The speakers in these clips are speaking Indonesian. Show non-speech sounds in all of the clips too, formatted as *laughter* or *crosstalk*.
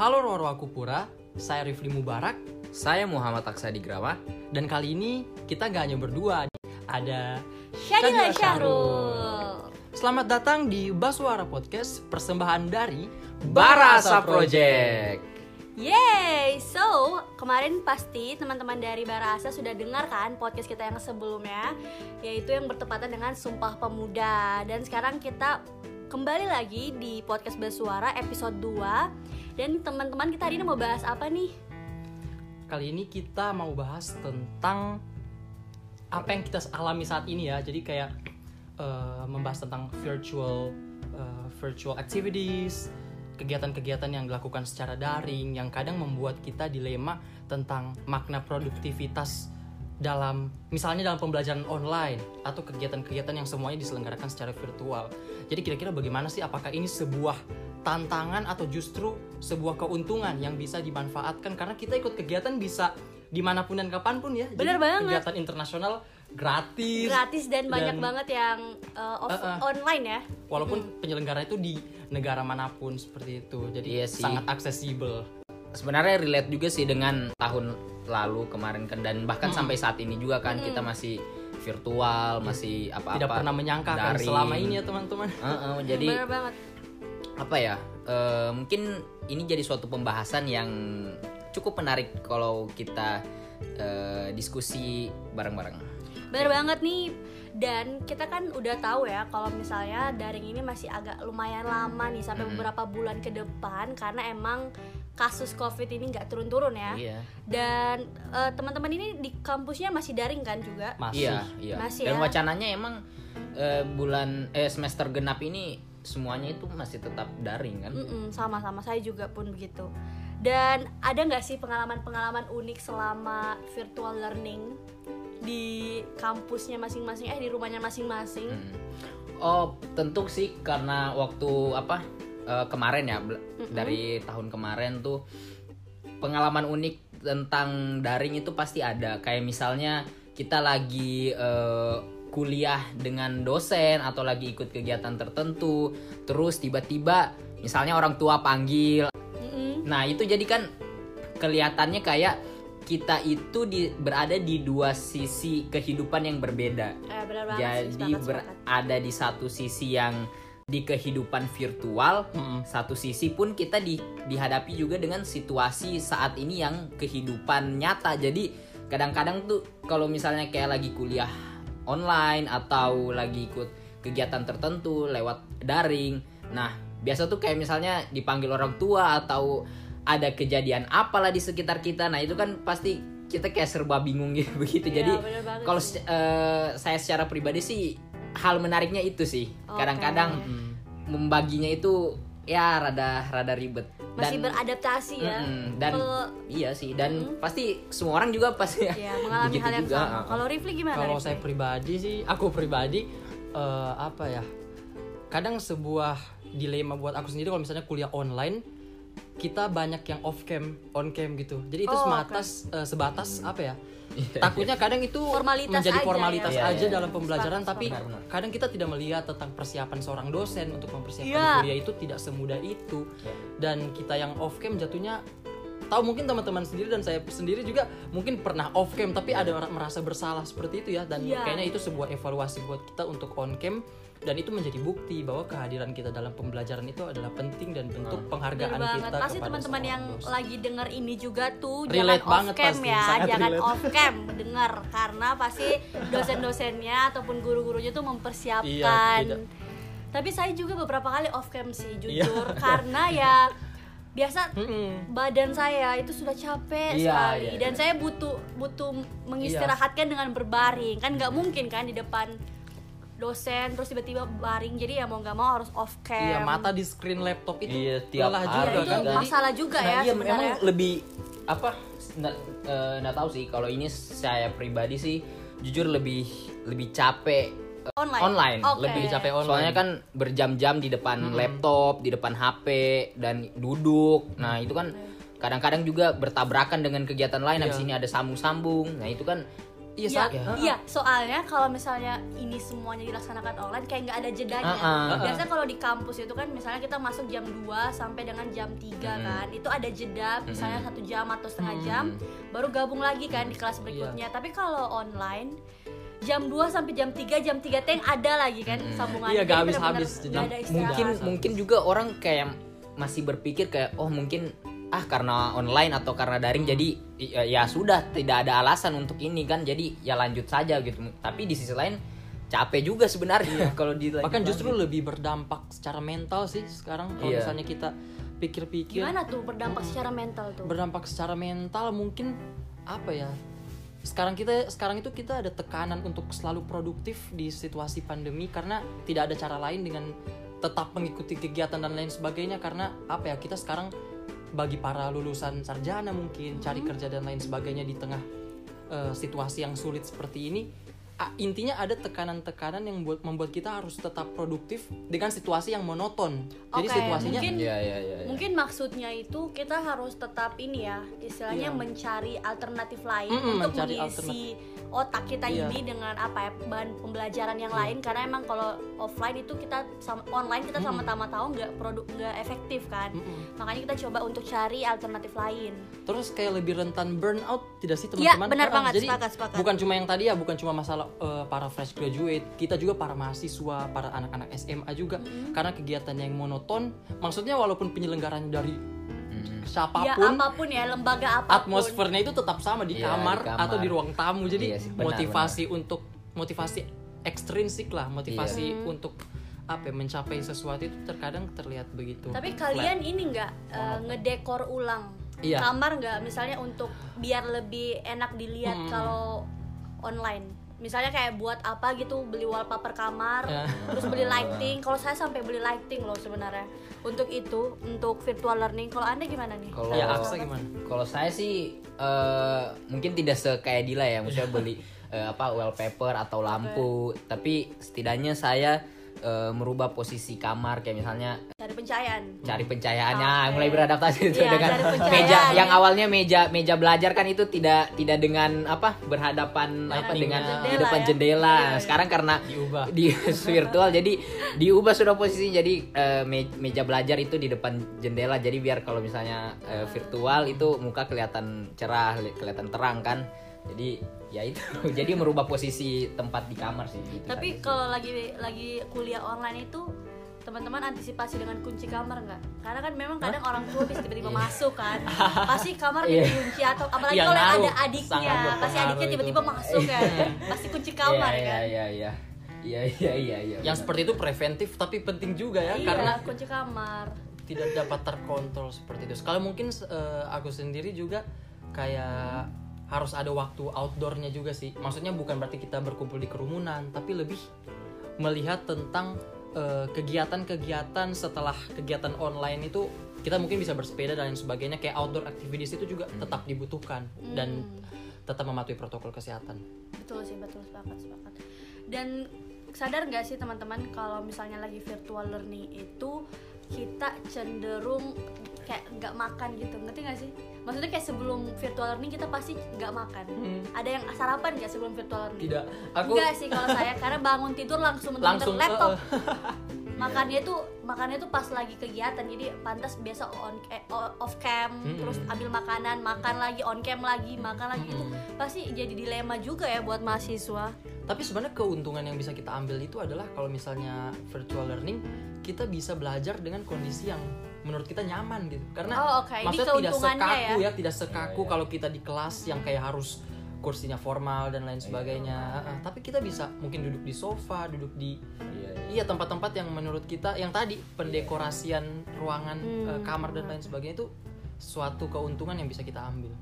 Halo Roro Akupura, saya Rifli Mubarak Saya Muhammad Aksadi Grama. dan kali ini kita nggak hanya berdua, ada Syadila Syahrul. Selamat datang di Baswara Podcast, persembahan dari Barasa Project. Yeay, so kemarin pasti teman-teman dari Barasa sudah dengar kan podcast kita yang sebelumnya Yaitu yang bertepatan dengan Sumpah Pemuda Dan sekarang kita kembali lagi di podcast Bersuara episode 2 Dan teman-teman kita hari ini mau bahas apa nih? Kali ini kita mau bahas tentang apa yang kita alami saat ini ya. Jadi kayak eh, membahas tentang virtual eh, virtual activities, kegiatan-kegiatan yang dilakukan secara daring yang kadang membuat kita dilema tentang makna produktivitas dalam misalnya dalam pembelajaran online atau kegiatan-kegiatan yang semuanya diselenggarakan secara virtual. Jadi kira-kira bagaimana sih apakah ini sebuah tantangan atau justru sebuah keuntungan yang bisa dimanfaatkan karena kita ikut kegiatan bisa di mana pun dan kapan pun ya. Bener Jadi, banget. Kegiatan internasional gratis. Gratis dan banyak Dan- banget yang uh, off- Uh, uh. online ya Walaupun penyelenggara itu di negara mana pun seperti itu. Jadi Iya sih. sangat aksesibel. Sebenarnya relate juga sih dengan tahun lalu kemarin kan dan bahkan sampai saat ini juga kan kita masih virtual, masih apa-apa. Tidak pernah menyangka kan selama ini ya teman-teman. Heeh, jadi Bener banget apa ya? eh, mungkin ini jadi suatu pembahasan yang cukup menarik kalau kita eh, diskusi bareng-bareng. Bener banget nih dan kita kan udah tahu ya kalau misalnya daring ini masih agak lumayan lama nih sampai Mm. beberapa bulan ke depan karena emang kasus covid ini nggak turun-turun ya Iya. dan eh, teman-teman ini di kampusnya masih daring kan juga Masih. Iya, iya. Masih Dan ya. wacananya emang eh, bulan eh semester genap ini semuanya itu masih tetap daring kan? Mm-mm, sama-sama saya juga pun begitu dan ada nggak sih pengalaman-pengalaman unik selama virtual learning di kampusnya masing-masing eh di rumahnya masing-masing Hmm. Oh, tentu sih karena waktu apa eh, kemarin ya bel- dari tahun kemarin tuh pengalaman unik tentang daring itu pasti ada. Kayak misalnya kita lagi eh, kuliah dengan dosen atau lagi ikut kegiatan tertentu, terus tiba-tiba misalnya orang tua panggil Mm-mm. Nah itu jadi kan kelihatannya kayak kita itu di, berada di dua sisi kehidupan yang berbeda. Eh, benar banget sih, Jadi sepakat, sepakat. berada di satu sisi yang di kehidupan virtual, Mm-mm. satu sisi pun kita di, dihadapi juga dengan situasi saat ini yang kehidupan nyata. Jadi kadang-kadang tuh kalau misalnya kayak lagi kuliah online atau lagi ikut kegiatan tertentu lewat daring. Nah, biasa tuh kayak misalnya dipanggil orang tua atau ada kejadian apalah di sekitar kita. Nah, itu kan pasti kita kayak serba bingung gitu *laughs* begitu. Iya, Jadi kalau eh, saya secara pribadi sih hal menariknya itu sih. Kadang-kadang Mm. membaginya itu ya rada rada ribet. masih beradaptasi ya Mm-mm, dan Kalau- iya sih dan pasti semua orang juga pasti ya mengalami begitu hal yang juga. sama kalau Rifli gimana Kalau saya pribadi sih, aku pribadi eh, apa ya? Kadang sebuah dilema buat aku sendiri kalau misalnya kuliah online kita banyak yang off cam, on cam gitu. Jadi itu Oh, sebatas eh, sebatas apa ya? Takutnya kadang itu Formalitas menjadi aja formalitas ya. aja Iya, iya. dalam pembelajaran, Sepakat, tapi. Benar, benar. kadang kita tidak melihat tentang persiapan seorang dosen untuk mempersiapkan Iya. kuliah itu tidak semudah itu. Iya. Dan kita yang off cam jatuhnya tahu mungkin teman-teman sendiri dan saya sendiri juga mungkin pernah off cam tapi ada orang merasa bersalah seperti itu ya dan Iya. kayaknya itu sebuah evaluasi buat kita untuk on cam dan itu menjadi bukti bahwa kehadiran kita dalam pembelajaran itu adalah penting dan bentuk Bener penghargaan banget. kita Pasti teman-teman yang dosen. lagi denger ini juga tuh Relate jangan off cam pasti, ya, sangat jangan relate. off cam dengar karena pasti dosen-dosennya ataupun guru-gurunya tuh mempersiapkan. Iya. Tapi saya juga beberapa kali off cam sih Iya. jujur *laughs* karena ya biasa Mm-mm. badan saya itu sudah capek Iya, sekali iya, dan saya butuh butuh mengistirahatkan dengan berbaring kan nggak mungkin kan di depan dosen terus tiba-tiba baring jadi ya mau nggak mau harus off cam Iya mata di screen laptop itu Iya, tiap lelah hari juga itu kan. Jadi- masalah juga Nah, ya iya, sebenarnya emang lebih apa nggak nggak tahu sih kalau ini saya pribadi sih jujur lebih lebih capek eh, online online, Oke. lebih capek online. Soalnya kan berjam-jam di depan laptop, di depan HP dan duduk. Nah, itu kan kadang-kadang juga bertabrakan dengan kegiatan lain. Habis Iya. ini ada sambung-sambung. Nah, itu kan Iya, Iya, saat- iya, soalnya kalau misalnya ini semuanya dilaksanakan online kayak nggak ada jedanya. Ah, ah. Biasanya kalau di kampus itu kan misalnya kita masuk jam 2 sampai dengan jam 3 Mm-mm. kan. Itu ada jeda misalnya satu jam atau setengah Hmm. jam baru gabung lagi kan di Iya. kelas berikutnya. Tapi kalau online jam 2 sampai jam 3, jam 3 teng ada lagi kan. Iya, habis-habis. bener-bener Jadi nggak ada istirahat. mungkin Istirahat. mungkin juga orang kayak masih berpikir kayak oh mungkin ah karena online atau karena daring jadi ya, ya sudah tidak ada alasan untuk ini kan jadi ya lanjut saja gitu. Tapi di sisi lain capek juga sebenarnya kalau di bahkan justru lebih berdampak secara mental sih sekarang kalau Iya. misalnya kita pikir-pikir. Gimana tuh berdampak secara mental tuh? berdampak secara mental mungkin apa ya sekarang kita sekarang itu kita ada tekanan untuk selalu produktif di situasi pandemi karena tidak ada cara lain dengan tetap mengikuti kegiatan dan lain sebagainya. Karena apa ya kita sekarang bagi para lulusan sarjana mungkin cari kerja dan lain sebagainya di tengah eh, situasi yang sulit seperti ini intinya ada tekanan-tekanan yang buat membuat kita harus tetap produktif dengan situasi yang monoton jadi situasinya mungkin ya ya ya, ya. Mungkin maksudnya itu kita harus tetap ini ya, istilahnya Iya. mencari alternatif lain Mm-mm, untuk mencari mengisi otak kita Iya. ini dengan apa ya bahan pembelajaran yang lain karena emang kalau offline itu kita sama online kita sama-sama tahu nggak produk nggak efektif kan. Mm-mm. Makanya kita coba untuk cari alternatif lain. terus kayak lebih rentan burnout tidak sih Iya, teman-teman? benar Ah, banget, Jadi sepakat, sepakat. bukan cuma yang tadi ya, bukan cuma masalah eh, para fresh graduate, kita juga para mahasiswa, para anak-anak SMA juga, karena kegiatannya yang monoton. Maksudnya walaupun penyelenggaranya dari Ya siapa pun, apa pun ya lembaga apa pun. atmosfernya itu tetap sama di, Iya, kamar, di kamar. atau di ruang tamu. Jadi Iya sih, benar, motivasi untuk motivasi ekstrinsik lah, motivasi Iya. untuk apa ya, mencapai sesuatu itu terkadang terlihat begitu. Tapi flat. kalian ini nggak eh, ngedekor ulang Iya. kamar nggak misalnya untuk biar lebih enak dilihat Hmm. kalau online. Misalnya kayak buat apa gitu beli wallpaper kamar, Ya. terus beli lighting. Kalau saya sampai beli lighting loh sebenarnya. Untuk itu, untuk virtual learning. Kalau anda gimana nih? Kalau- ya? Aksa gimana? Kalau saya sih eh, mungkin tidak sekayak Dila ya, maksudnya beli *laughs* eh, apa wallpaper atau lampu, tapi setidaknya saya eh, merubah posisi kamar kayak misalnya Cari pencahayaan. cari pencahayaannya Oke. mulai beradaptasi itu Iya, dengan meja ya. yang awalnya meja meja belajar kan itu tidak tidak dengan apa berhadapan apa Lighting-nya. dengan di depan ya. jendela Iya, iya. sekarang karena Diubah. di *laughs* virtual jadi diubah sudah posisi jadi me- meja belajar itu di depan jendela jadi biar kalau misalnya eh, virtual itu muka kelihatan cerah li- kelihatan terang kan jadi ya itu *laughs* jadi merubah posisi tempat di kamar sih gitu Tapi kalau lagi lagi kuliah online itu teman-teman antisipasi dengan kunci kamar nggak? Karena kan memang kadang orang tua bisa tiba-tiba *laughs* masuk kan, *laughs* pasti kamar Iya. dikunci atau apalagi Iya, kalau ada adiknya, pasti adiknya itu. tiba-tiba masuk kan, pasti kunci kamar Iya, kan. iya iya iya iya iya iya Yang benar. seperti itu preventif tapi penting juga ya Iya, karena kunci kamar. tidak dapat terkontrol seperti itu. Sekali mungkin eh, aku sendiri juga kayak harus ada waktu outdoornya juga sih. Maksudnya bukan berarti kita berkumpul di kerumunan, tapi lebih melihat tentang eh, kegiatan-kegiatan setelah kegiatan online itu kita mungkin bisa bersepeda dan lain sebagainya. Kayak outdoor activities itu juga tetap dibutuhkan dan tetap mematuhi protokol kesehatan. Betul sih, betul sepakat sepakat. Dan sadar nggak sih teman-teman kalau misalnya lagi virtual learning itu kita cenderung kayak nggak makan gitu, ngerti nggak sih? Maksudnya kayak sebelum virtual learning kita pasti nggak makan. Hmm. Ada yang sarapan nggak sebelum virtual learning? Tidak, aku Enggak sih kalau saya karena bangun tidur langsung menonton langsung laptop. eh, *laughs* Makannya tuh makannya tuh pas lagi kegiatan. Jadi pantas biasa on eh, off cam, Mm-mm. terus ambil makanan, makan lagi on cam lagi, makan lagi itu pasti jadi dilema juga ya buat mahasiswa. Tapi sebenarnya keuntungan yang bisa kita ambil itu adalah kalau misalnya virtual learning kita bisa belajar dengan kondisi yang menurut kita nyaman gitu. Karena Oh, oke. Ini maksudnya tidak keuntungannya sekaku ya. ya, tidak sekaku kalau kita di kelas yang kayak harus kursinya formal dan lain sebagainya. Ah, Tapi kita bisa mungkin duduk di sofa, duduk di Iya, iya. iya tempat-tempat yang menurut kita yang tadi pendekorasian ruangan Hmm. eh, kamar dan lain sebagainya itu suatu keuntungan yang bisa kita ambil.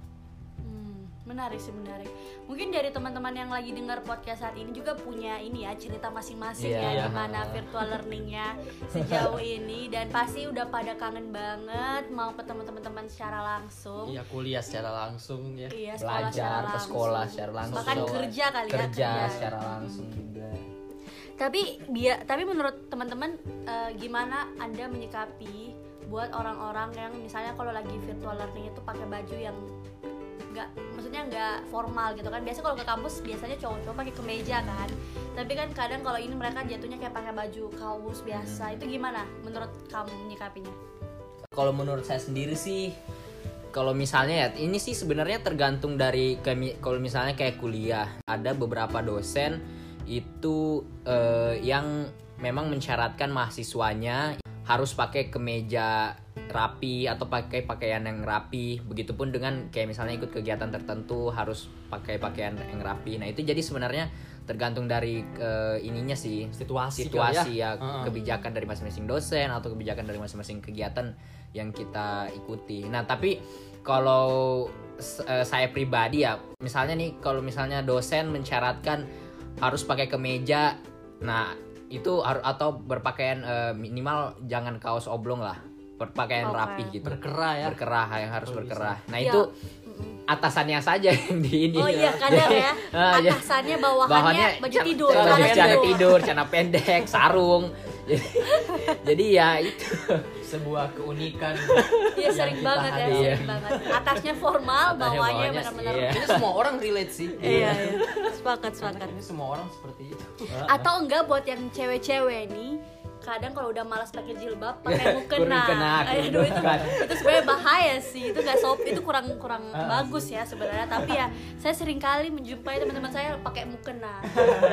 Hmm, menarik sih menarik. Mungkin dari teman-teman yang lagi dengar podcast saat ini juga punya ini ya cerita masing-masing Iya, ya iya. gimana virtual learningnya sejauh ini dan pasti udah pada kangen banget mau ketemu teman-teman secara langsung. Iya kuliah secara langsung ya. Iya, belajar ke sekolah secara langsung Bahkan kerja kali ya. kerja secara langsung juga Tapi dia tapi menurut teman-teman eh, gimana Anda menyikapi buat orang-orang yang misalnya kalau lagi virtual learning itu pakai baju yang nggak maksudnya nggak formal gitu kan. Biasa kalau ke kampus biasanya cowok-cowok pakai kemeja kan. Tapi kan kadang kalau ini mereka jatuhnya kayak pakai baju kaos biasa. Itu gimana menurut kamu menyikapinya? Kalau menurut saya sendiri sih kalau misalnya ya ini sih sebenarnya tergantung dari kalau misalnya kayak kuliah ada beberapa dosen itu eh, yang memang mensyaratkan mahasiswanya harus pakai kemeja rapi atau pakai pakaian yang rapi begitupun dengan kayak misalnya ikut kegiatan tertentu harus pakai pakaian yang rapi nah itu jadi sebenarnya tergantung dari eh, ininya sih Situasi situasi kali ya, ya. Heeh. kebijakan dari masing-masing dosen atau kebijakan dari masing-masing kegiatan yang kita ikuti. Nah, tapi kalau eh, saya pribadi ya, misalnya nih kalau misalnya dosen mensyaratkan harus pakai kemeja, nah itu atau berpakaian eh, minimal jangan kaos oblong lah, berpakaian Oke. rapi gitu. berkerah ya Berkerah yang harus Kalau berkerah. Nah, Iya. itu atasannya saja yang di ini. oh iya kadang ya *laughs* Ah, iya. atasannya bawahannya, baju ca- tidur baju celana tidur. celana pendek, sarung. Jadi, *laughs* jadi ya itu. sebuah keunikan Iya yang sering kita banget ya, sering banget. Atasnya formal, Atasnya bawahnya bawahnya, benar-benar. iya. ini semua orang relate sih Iya, iya. Sepakat, sepakat. ini semua orang seperti itu Atau enggak buat yang cewek-cewek nih, kadang kalau udah malas pakai jilbab, *laughs* pakai mukena. Aduh, itu, itu sebenarnya bahaya sih. Itu nggak sop, itu kurang kurang bagus ya sebenarnya. Tapi ya, saya sering kali menjumpai teman-teman saya pakai mukena.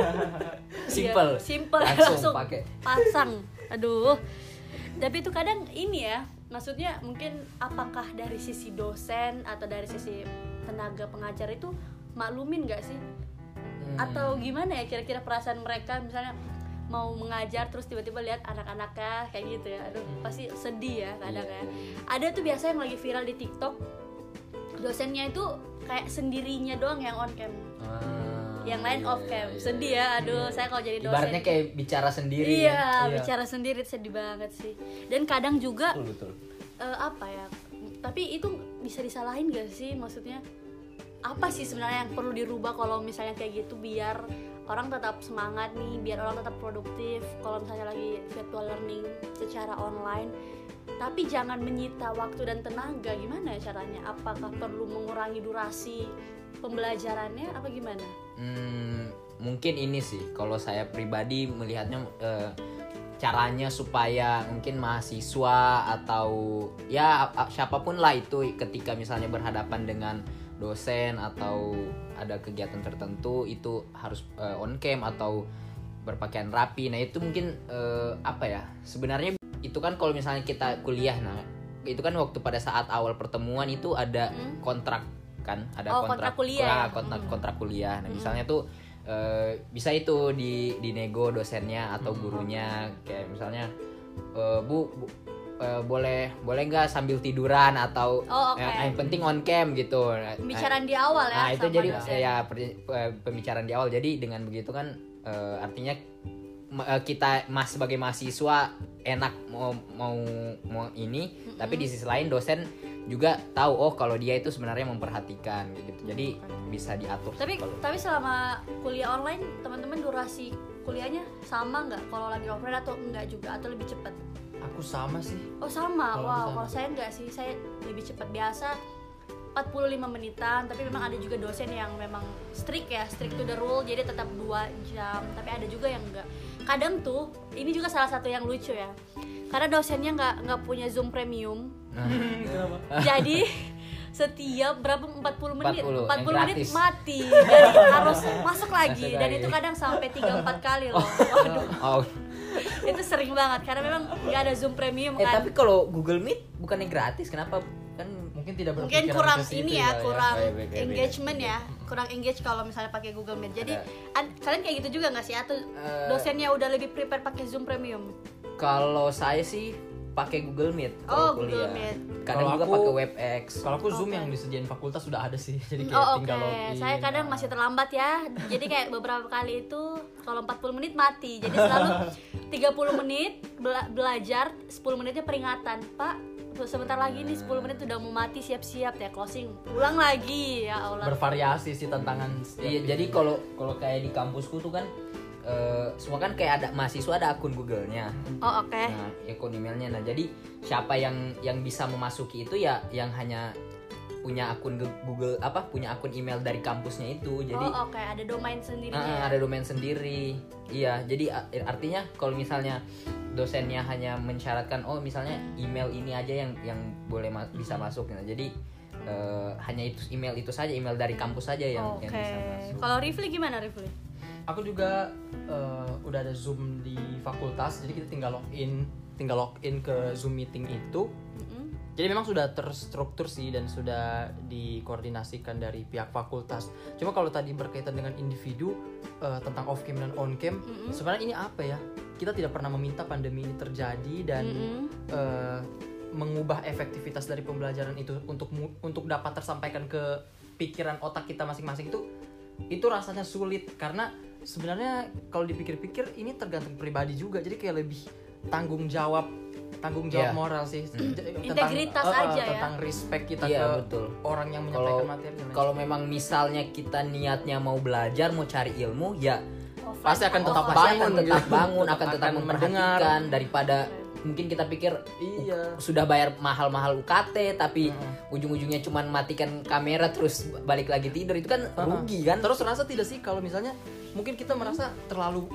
*laughs* Simple. Iya, simple Langsung langsung, pakai. pasang aduh tapi itu kadang ini ya maksudnya mungkin apakah dari sisi dosen atau dari sisi tenaga pengajar itu maklumin nggak sih Hmm. atau gimana ya kira-kira perasaan mereka misalnya mau mengajar terus tiba-tiba lihat anak-anaknya kayak gitu ya aduh pasti sedih ya kadang Iya, ya ada tuh biasa yang lagi viral di TikTok dosennya itu kayak sendirinya doang yang on cam Ah, yang lain iya, off cam iya, sedih iya. ya aduh saya kalau jadi dosen Ibaratnya kayak bicara sendiri. iya, ya. Iya. bicara sendiri sedih banget sih dan kadang juga Betul betul. eh, apa ya tapi itu bisa disalahin gak sih maksudnya apa sih sebenarnya yang perlu dirubah kalau misalnya kayak gitu biar orang tetap semangat nih biar orang tetap produktif. Kalau misalnya lagi virtual learning secara online tapi jangan menyita waktu dan tenaga. Gimana ya caranya? Apakah perlu mengurangi durasi pembelajarannya apa gimana? Hmm, mungkin ini sih kalau saya pribadi melihatnya eh, caranya supaya mungkin mahasiswa atau ya siapa pun lah itu ketika misalnya berhadapan dengan dosen atau ada kegiatan tertentu itu harus eh, on cam atau berpakaian rapi. Nah, itu mungkin eh, apa ya? Sebenarnya itu kan kalau misalnya kita kuliah nah itu kan waktu pada saat awal pertemuan itu ada Hmm. kontrak kan ada Oh, kontrak kuliah ah, kontrak Hmm. kontrak kuliah nah misalnya tuh eh, bisa itu di dinego dosennya atau Hmm. gurunya kayak misalnya eh, bu, bu eh, boleh boleh nggak sambil tiduran atau Oh, oke. eh, yang penting on cam gitu. Nah, pembicaraan di awal ya nah itu jadi dosen. ya per- eh, pembicaraan di awal. Jadi dengan begitu kan eh, artinya kita mas sebagai mahasiswa enak mau mau mau ini tapi di sisi lain dosen juga tahu oh kalau dia itu sebenarnya memperhatikan gitu. Jadi bisa diatur tapi kalau- tapi selama kuliah online teman-teman durasi kuliahnya sama nggak? Kalau lagi offline atau enggak juga atau lebih cepat aku sama sih. Oh sama. Kalau wow kalau saya enggak sih. Saya lebih cepat biasa 45 menitan. Tapi memang ada juga dosen yang memang strict ya strict to the rule. Jadi tetap dua jam. Tapi ada juga yang enggak. Kadang tuh ini juga salah satu yang lucu ya. Karena dosennya nggak nggak punya zoom premium. Nah, *laughs* kenapa? Jadi setiap berapa 40 menit? 40, 40 yang menit gratis. mati. Jadi harus masuk lagi. Masuk dan lagi. itu kadang sampai 3 4 kali loh. Waduh *laughs* oh *laughs* itu sering banget karena memang nggak ada zoom premium eh kan. tapi kalau Google Meet bukannya gratis? Kenapa? Kan mungkin tidak mungkin kurang ini kali ya kurang iya, beda- beda. engagement ya. Kurang engage kalau misalnya pakai Google Meet. Jadi an- kalian kayak gitu juga nggak sih atau Eh, dosennya udah lebih prepare pakai zoom premium? kalau saya sih pakai Google Meet Oh, kalau Google kuliah. Meet. kadang Kalau juga aku- pakai WebEx. kalau aku zoom Oke. yang disediain fakultas sudah ada sih *laughs* jadi kayak Oh oke, tinggal login saya kadang masih terlambat ya. Jadi kayak beberapa kali itu kalau 40 menit mati. Jadi selalu *laughs* 30 menit bela- belajar, 10 menitnya peringatan. Pak, sebentar lagi nih 10 menit udah mau mati siap-siap ya. Closing Ulang lagi. Ya Allah. Bervariasi sih tantangan Iya, jadi kalau kalau kayak di kampusku tuh kan eh, semua kan kayak ada mahasiswa ada akun Google-nya. Oh oke Nah, akun emailnya. Nah, jadi siapa yang yang bisa memasuki itu ya yang hanya punya akun Google apa punya akun email dari kampusnya itu jadi oh oke ada domain sendirinya Ah, ya? ada domain sendiri. Iya, jadi a- artinya kalau misalnya dosennya hanya mensyaratkan oh misalnya email ini aja yang yang boleh ma- bisa masuk gitu. Jadi eh, hanya itu email itu saja, email dari kampus saja yang oke yang bisa masuk. kalau Rifli gimana Rifli Aku juga eh, udah ada Zoom di fakultas, jadi kita tinggal login, tinggal login ke Zoom meeting itu. Mm-mm. Jadi memang sudah terstruktur sih dan sudah dikoordinasikan dari pihak fakultas. Cuma kalau tadi berkaitan dengan individu eh, tentang off cam dan on cam, Mm-mm. sebenarnya ini apa ya? Kita tidak pernah meminta pandemi ini terjadi dan Mm-mm. eh, mengubah efektivitas dari pembelajaran itu untuk untuk dapat tersampaikan ke pikiran otak kita masing-masing itu itu rasanya sulit karena sebenarnya kalau dipikir-pikir ini tergantung pribadi juga jadi kayak lebih tanggung jawab tanggung jawab Iya. moral sih tentang Integritas eh, aja ya. tentang respect kita Iya, ke betul. orang yang menyampaikan materi dan lain kalau memang misalnya kita niatnya mau belajar, mau cari ilmu, ya Offline Pasti akan tetap offline. pasti bangun akan tetap gitu. bangun, akan Akan tetap mendengar. memperhatikan daripada mungkin kita pikir iya sudah bayar mahal-mahal UKT tapi ujung-ujungnya cuman matikan kamera terus balik lagi tidur itu kan rugi kan terus rasa tidak sih kalau misalnya mungkin kita merasa terlalu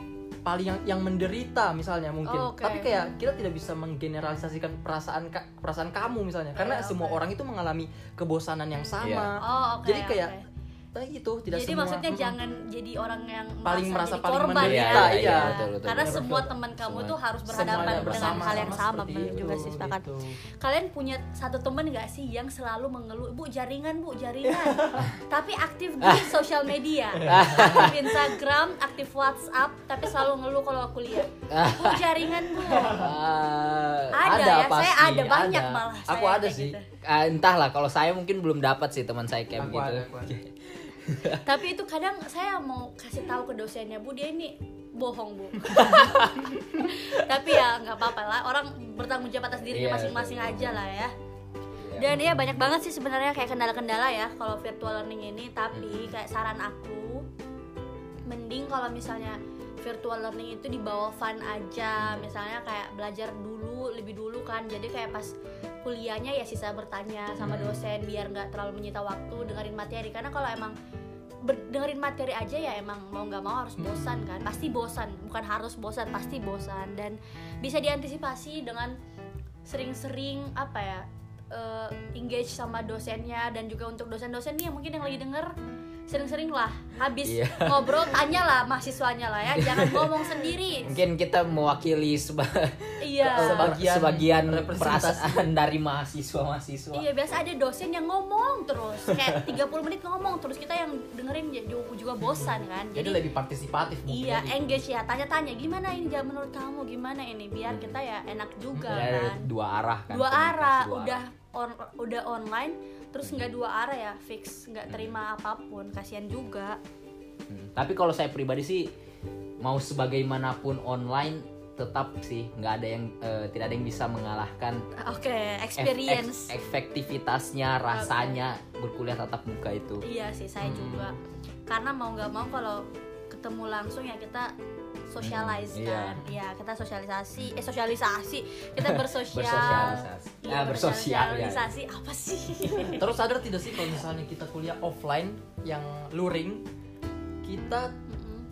paling yang yang menderita misalnya mungkin Oh, oke. tapi kayak kita tidak bisa menggeneralisasikan perasaan ka- perasaan kamu misalnya karena Iya, semua orang itu mengalami kebosanan yang sama Iya. Oh, oke. jadi kayak oke. Eh, itu tidak Jadi semua maksudnya Mm-mm. jangan jadi orang yang Paling merasa jadi paling korban menderita, ya. iya, betul, betul, Karena betul. semua teman kamu Semua- tuh harus berhadapan dengan hal yang sama, benar juga itu, sih sepakat. gitu. Kalian punya satu temen nggak sih yang selalu mengeluh, bu jaringan bu jaringan, *laughs* tapi aktif di sosial media, aktif Instagram, aktif WhatsApp, tapi selalu ngeluh kalau kuliah. Bu *laughs* jaringan bu, Ah, Ada ya, saya ada pasti, banyak malah aku saya ada sih gitu. Ah, entahlah kalau saya mungkin belum dapat sih teman saya kayak aku ada, aku ada. *laughs* *laughs* tapi itu kadang saya mau kasih tahu ke dosennya bu dia ini bohong bu. *laughs* Tapi ya nggak apa-apa lah orang bertanggung jawab atas dirinya Iya, masing-masing aja lah ya. Iya. dan ya banyak banget sih sebenarnya kayak kendala-kendala ya kalau virtual learning ini. Tapi Hmm. kayak saran aku mending kalau misalnya virtual learning itu dibawa fun aja. Misalnya kayak belajar dulu lebih dulu kan. Jadi kayak pas kuliahnya ya sisa bertanya sama Hmm. dosen biar nggak terlalu menyita waktu dengerin materi. Karena kalau emang dengerin materi aja ya emang mau nggak mau harus bosan kan. Pasti bosan bukan harus bosan pasti bosan. Dan bisa diantisipasi dengan sering-sering apa ya eh, engage sama dosennya dan juga untuk dosen-dosen nih yang mungkin yang lagi denger sering-sering lah. Habis Iya. ngobrol tanya lah mahasiswanya lah ya. Jangan *laughs* ngomong sendiri. Mungkin kita mewakili seba- iya. *laughs* Sebagian sebagian representasi. perasaan dari mahasiswa-mahasiswa. Iya biasa ada dosen yang ngomong terus. Kayak 30 menit ngomong terus kita yang dengerin juga, juga bosan kan. Jadi jadi lebih partisipatif mungkin iya jadi. engage ya. Tanya-tanya gimana ini jam menurut kamu gimana ini? Biar kita ya enak juga Ada kan. dua arah kan dua arah. dua udah on, udah online terus nggak dua arah ya fix nggak terima apa pun kasihan juga. Hmm, Tapi kalau saya pribadi sih mau sebagaimanapun online tetap sih nggak ada yang eh, tidak ada yang bisa mengalahkan oke ef- experience. ef- efektivitasnya rasanya berkuliah tatap muka itu. iya sih saya Hmm. juga. Karena mau nggak mau kalau ketemu langsung ya kita socialize Hmm, iya. kan ya kita sosialisasi eh sosialisasi kita *laughs* bersosial Bersosialisasi. Iya, Ah, bersosial, ya. bersosialisasi apa sih *laughs* Terus sadar tidak sih kalau misalnya kita kuliah offline yang luring, kita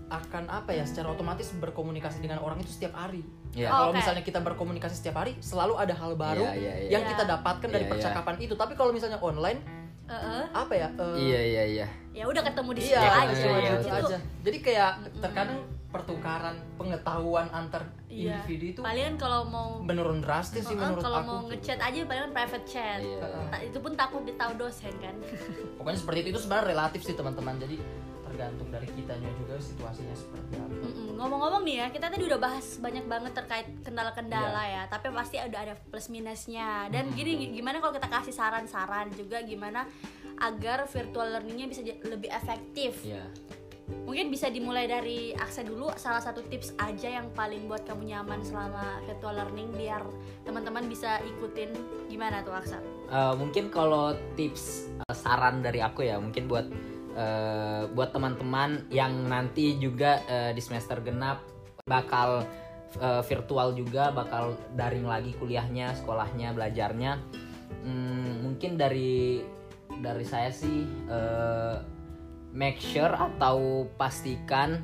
akan apa ya secara otomatis berkomunikasi dengan orang itu setiap hari. Iya. Kalau Oke. misalnya kita berkomunikasi setiap hari, selalu ada hal baru Iya, iya, iya. yang Iya. kita dapatkan dari Iya, iya. percakapan itu. Tapi kalau misalnya online, Heeh. apa ya? eh, Iya iya iya. ya udah ketemu di situ Iya, aja iya, gitu Itu- aja. Jadi kayak terkadang pertukaran pengetahuan antar iya. individu itu palingan kalau mau menurun drastis sih menurut kalau aku. mau ngechat aja palingan private chat Iya. Ta- itu pun takut ditahu dosen kan *laughs* Pokoknya seperti itu, itu sebenarnya relatif sih teman-teman. Jadi tergantung dari kitanya juga situasinya seperti apa. Ngomong-ngomong nih ya kita tadi udah bahas banyak banget terkait kendala-kendala Iya. ya tapi pasti ada ada plus minusnya dan gini gimana kalau kita kasih saran-saran juga gimana agar virtual learningnya bisa lebih efektif Iya. Mungkin bisa dimulai dari Aksa dulu. Salah satu tips aja yang paling buat kamu nyaman selama virtual learning biar teman-teman bisa ikutin. Gimana tuh Aksa? Eh, mungkin kalau tips eh, saran dari aku ya mungkin buat eh, buat teman-teman yang nanti juga eh, di semester genap bakal eh, virtual juga bakal daring lagi kuliahnya sekolahnya belajarnya. Hmm, mungkin dari dari saya sih eh, make sure atau pastikan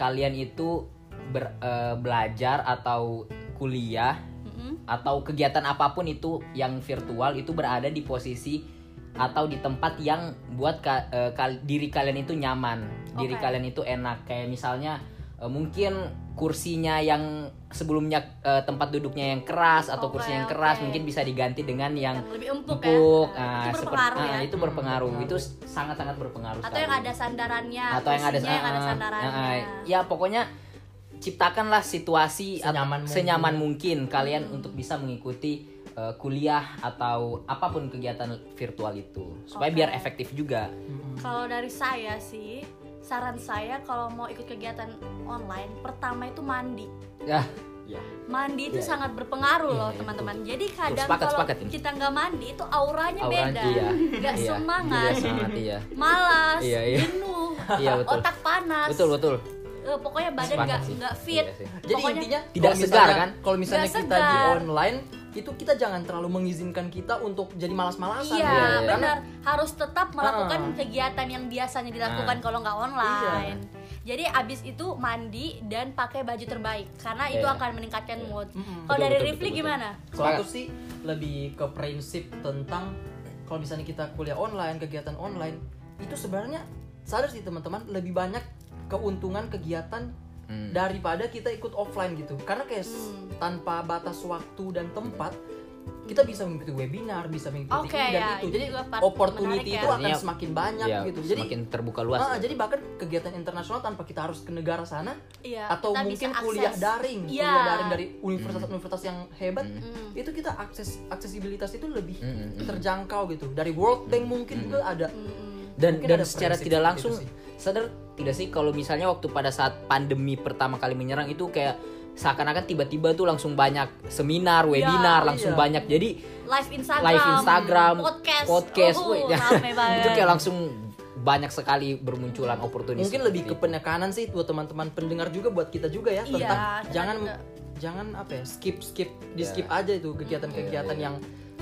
kalian itu ber- eh, belajar atau kuliah Mm-mm. atau kegiatan apa pun itu yang virtual itu berada di posisi atau di tempat yang buat ka- eh, kal- diri kalian itu nyaman, diri Oke. kalian itu enak. Kayak misalnya eh, mungkin kursinya yang sebelumnya eh, tempat duduknya yang keras atau Oke, kursi yang keras oke. mungkin bisa diganti dengan yang Yang lebih empuk, empuk. ya. Nah, itu seperti- berpengaruh ah, ya. itu berpengaruh. Itu sangat-sangat berpengaruh. Atau sekali. yang ada sandarannya, atau yang ada, yang ada ah, ah, sandarannya. ah, ya pokoknya ciptakanlah situasi Senyaman mungkin. senyaman mungkin kalian Hmm. untuk bisa mengikuti uh, kuliah atau apa pun kegiatan virtual itu supaya Oke. biar efektif juga. Kalau dari saya sih, saran saya kalau mau ikut kegiatan online, pertama itu mandi. Ya, Mandi itu Iya, sangat berpengaruh Iya, loh iya, teman-teman. Jadi kadang Sepakat, kalau sepakat ini. kita nggak mandi itu auranya Aura- beda, iya. nggak Iya, semangat, Iya, semangat iya. malas, Iya, iya. jenuh, *laughs* Iya, betul. otak panas, Betul, betul. Eh, pokoknya badan nggak fit. Iya sih. Jadi Pokoknya- intinya Tidak segar, kan? Kalau misalnya kita di segar. online itu kita jangan terlalu mengizinkan kita untuk jadi malas-malasan. Iya, ya. iya. benar. Harus tetap melakukan Ah. kegiatan yang biasanya dilakukan Ah. kalau nggak online. Jadi abis itu mandi dan pakai baju terbaik karena itu Iya. akan meningkatkan Iya. mood. Mm-mm. Kalau Betul, dari betul, Rifli betul. gimana? Kalau aku sih lebih ke prinsip tentang kalau misalnya kita kuliah online, kegiatan online, itu sebenarnya sadar sih teman-teman lebih banyak keuntungan kegiatan Hmm. daripada kita ikut offline gitu. Karena kayak Hmm. tanpa batas waktu dan tempat kita bisa mengikuti webinar, bisa mengikuti Oke, ini dan ya, itu. Jadi opportunity ya. itu akan semakin banyak Ya, gitu. Jadi semakin terbuka luas. ya. jadi bahkan kegiatan internasional tanpa kita harus ke negara sana Iya, atau mungkin kuliah daring, Iya. kuliah daring dari universitas-universitas yang hebat, Hmm. itu kita akses aksesibilitas itu lebih Mm, mm, mm. terjangkau gitu. Dari World Bank mungkin juga ada. Mm-mm. Dan Mungkin dan secara tidak langsung sadar tidak sih kalau misalnya waktu pada saat pandemi pertama kali menyerang itu kayak seakan-akan tiba-tiba tuh langsung banyak seminar, webinar, langsung iya. banyak. Jadi Live Instagram, live Instagram, podcast, podcast, Oh, wih, ya. *laughs* itu kayak langsung banyak sekali bermunculan oportunis. Mungkin lebih ke penekanan sih buat teman-teman pendengar juga buat kita juga ya Iya, tentang kita jangan juga. jangan apa ya skip skip di Ya. skip aja itu kegiatan-kegiatan Iya, iya. yang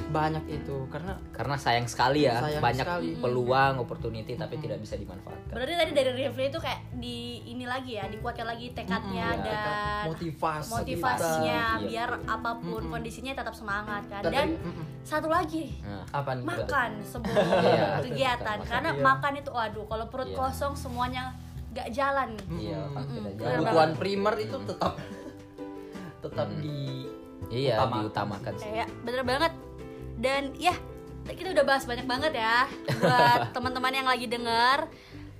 banyak itu karena karena sayang sekali ya Sayang banyak sekali. peluang, opportunity tapi tidak bisa dimanfaatkan. Berarti tadi dari Rifli itu kayak di ini lagi ya, dikuatkan lagi tekadnya Mm-mm, ya, dan motivasi motivasinya kita. Iya. biar apa pun Mm-mm. kondisinya tetap semangat kan. Kita Dan mm-mm. satu lagi Nah, apa nih makan sebelum *laughs* Iya, kegiatan makan, karena iya. makan itu waduh kalau perut Iya. kosong semuanya gak jalan. iya, jalan. kebutuhan primer itu tetap tetap di Iya, Utamakan. diutamakan sih. Kayak bener banget. Dan ya kita udah bahas banyak banget ya buat *laughs* teman-teman yang lagi denger.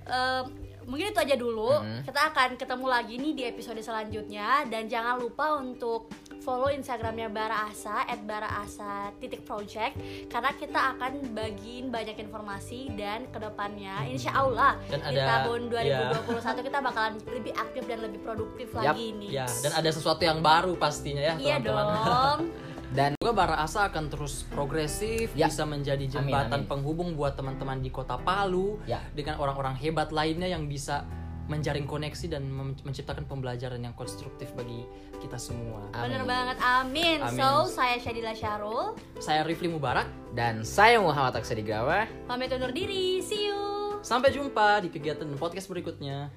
Em, mungkin itu aja dulu. Mhm. Kita akan ketemu lagi nih di episode selanjutnya dan jangan lupa untuk follow Instagramnya Bara Asa @baraasa titik project karena kita akan bagiin banyak informasi dan ke depannya Insya Allah Dan di tahun 2021 kita bakalan lebih aktif dan lebih produktif Yap. lagi nih. ya dan ada sesuatu yang baru pastinya ya Iya teman-teman dong. *laughs* Dan Semoga Bara Asa akan terus progresif, Ya. bisa menjadi Amin, jembatan amin. penghubung buat teman-teman di kota Palu Ya. dengan orang-orang hebat lainnya yang bisa menjaring koneksi dan menciptakan pembelajaran yang konstruktif bagi kita semua. Bener Amin. banget, amin. Amin. So, saya Syadila Syarul, Saya Rifli Mubarak, dan saya Muhammad Aksadigawa. pamit undur diri. See you. sampai jumpa di kegiatan podcast berikutnya.